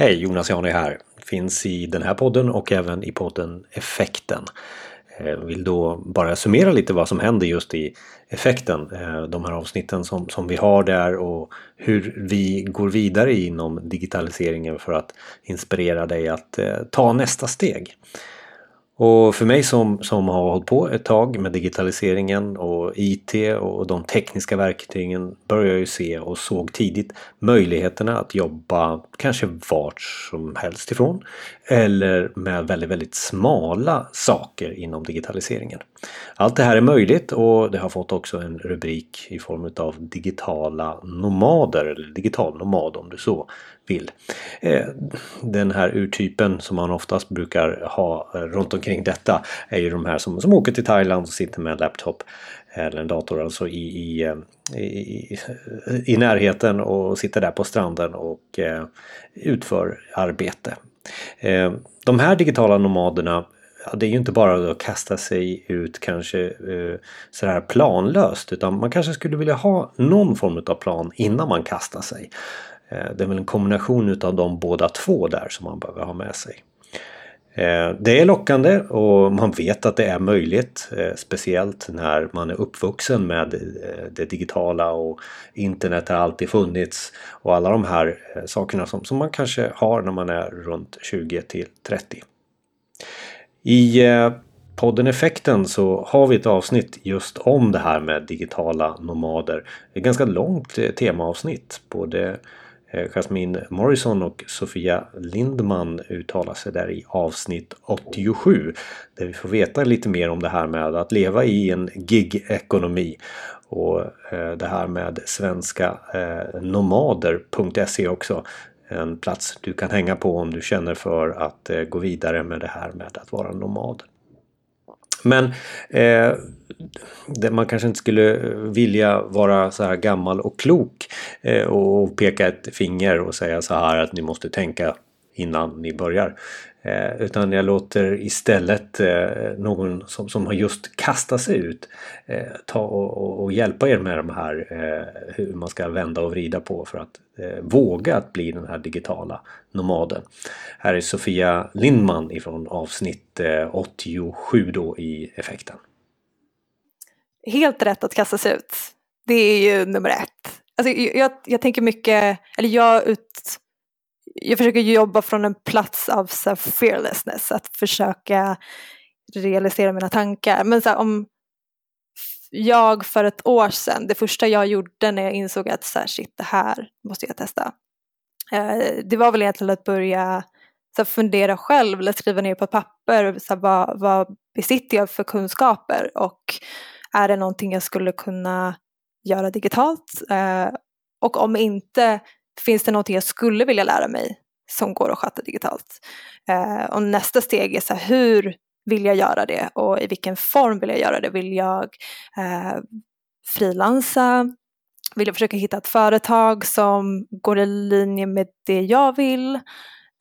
Hej, Jonas Jani här. Finns i den här podden och även i podden Effekten. Eh, vill då bara summera lite vad som händer just i effekten. Eh, de här avsnitten som, som vi har där och hur vi går vidare inom digitaliseringen för att inspirera dig att eh, ta nästa steg. Och för mig som, som har hållit på ett tag med digitaliseringen och IT och de tekniska verktygen börjar jag ju se och såg tidigt möjligheterna att jobba kanske vart som helst ifrån. Eller med väldigt, väldigt smala saker inom digitaliseringen. Allt det här är möjligt och det har fått också en rubrik i form av digitala nomader eller digital nomad om du så vill. Eh, den här urtypen som man oftast brukar ha eh, runt omkring kring detta är ju de här som, som åker till Thailand och sitter med en laptop eller en dator alltså i, i, eh, i, i närheten och sitter där på stranden och eh, utför arbete. Eh, de här digitala nomaderna det är ju inte bara att kasta sig ut kanske eh, sådär planlöst utan man kanske skulle vilja ha någon form av plan innan man kastar sig. Det är väl en kombination utav de båda två där som man behöver ha med sig. Eh, det är lockande och man vet att det är möjligt. Eh, speciellt när man är uppvuxen med eh, det digitala och internet har alltid funnits. Och alla de här sakerna som, som man kanske har när man är runt 20 till 30. I podden Effekten så har vi ett avsnitt just om det här med digitala nomader. Ett ganska långt temaavsnitt. Både Eh, Jasmine Morrison och Sofia Lindman uttalar sig där i avsnitt 87. Där vi får veta lite mer om det här med att leva i en gig-ekonomi. Och eh, det här med svenska eh, nomader.se också. En plats du kan hänga på om du känner för att gå vidare med det här med att vara nomad. Men eh, man kanske inte skulle vilja vara så här gammal och klok eh, och peka ett finger och säga så här att ni måste tänka innan ni börjar. Eh, utan jag låter istället eh, någon som, som har just kastat sig ut eh, ta och, och, och, hjälpa er med de här eh, hur man ska vända och vrida på för att eh, våga att bli den här digitala nomaden. Här är Sofia Lindman ifrån avsnitt eh, 87 då i effekten. Helt rätt att kasta sig ut. Det är ju nummer ett. Alltså, jag, jag tänker mycket, eller jag ut jag försöker jobba från en plats av så fearlessness, att försöka realisera mina tankar. Men så här, om jag för ett år sedan, det första jag gjorde när jag insåg att så här, shit, det här måste jag testa. Eh, det var väl egentligen att börja så här, fundera själv eller skriva ner på papper, så här, vad, vad besitter jag för kunskaper och är det någonting jag skulle kunna göra digitalt? Eh, och om inte, finns det någonting jag skulle vilja lära mig som går att sköta digitalt? Eh, och nästa steg är så här, hur vill jag göra det och i vilken form vill jag göra det? Vill jag eh, frilansa? Vill jag försöka hitta ett företag som går i linje med det jag vill?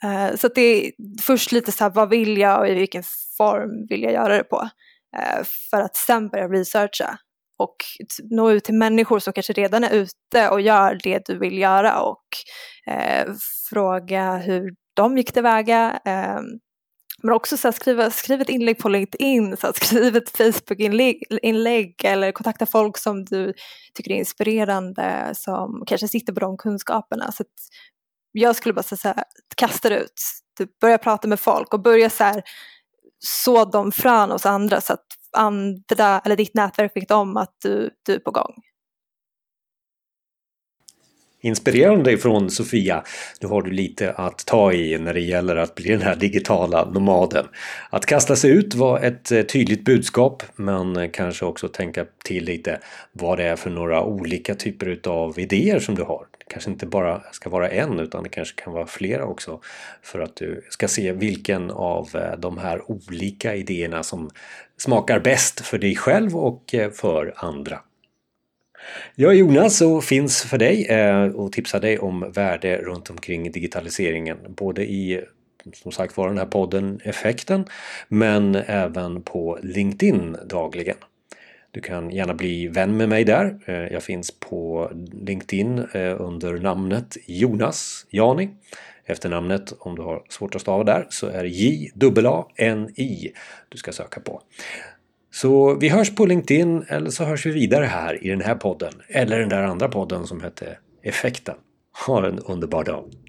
Eh, så att det är först lite så här, vad vill jag och i vilken form vill jag göra det på? Eh, för att sen börja researcha och nå ut till människor som kanske redan är ute och gör det du vill göra och eh, fråga hur de gick tillväga. Eh, men också så här, skriva, skriv ett inlägg på LinkedIn, så här, skriv ett Facebook-inlägg eller kontakta folk som du tycker är inspirerande som kanske sitter på de kunskaperna. Så jag skulle bara säga så här, kasta det ut, typ, börja prata med folk och börja så här, så de frön hos andra så att andra, eller ditt nätverk vet om att du, du är på gång. Inspirerande ifrån Sofia. Nu har du lite att ta i när det gäller att bli den här digitala nomaden. Att kasta sig ut var ett eh, tydligt budskap men kanske också tänka till lite vad det är för några olika typer av idéer som du har. Det kanske inte bara ska vara en utan det kanske kan vara flera också för att du ska se vilken av eh, de här olika idéerna som smakar bäst för dig själv och eh, för andra. Jag är Jonas och finns för dig eh, och tipsar dig om värde runt omkring digitaliseringen. Både i som sagt var den här podden Effekten men även på LinkedIn dagligen. Du kan gärna bli vän med mig där. Eh, jag finns på LinkedIn under namnet Jonas Jani Efternamnet, om du har svårt att stava där, så är det J-A-N-I du ska söka på. Så vi hörs på LinkedIn eller så hörs vi vidare här i den här podden eller den där andra podden som hette Effekten. Ha en underbar dag!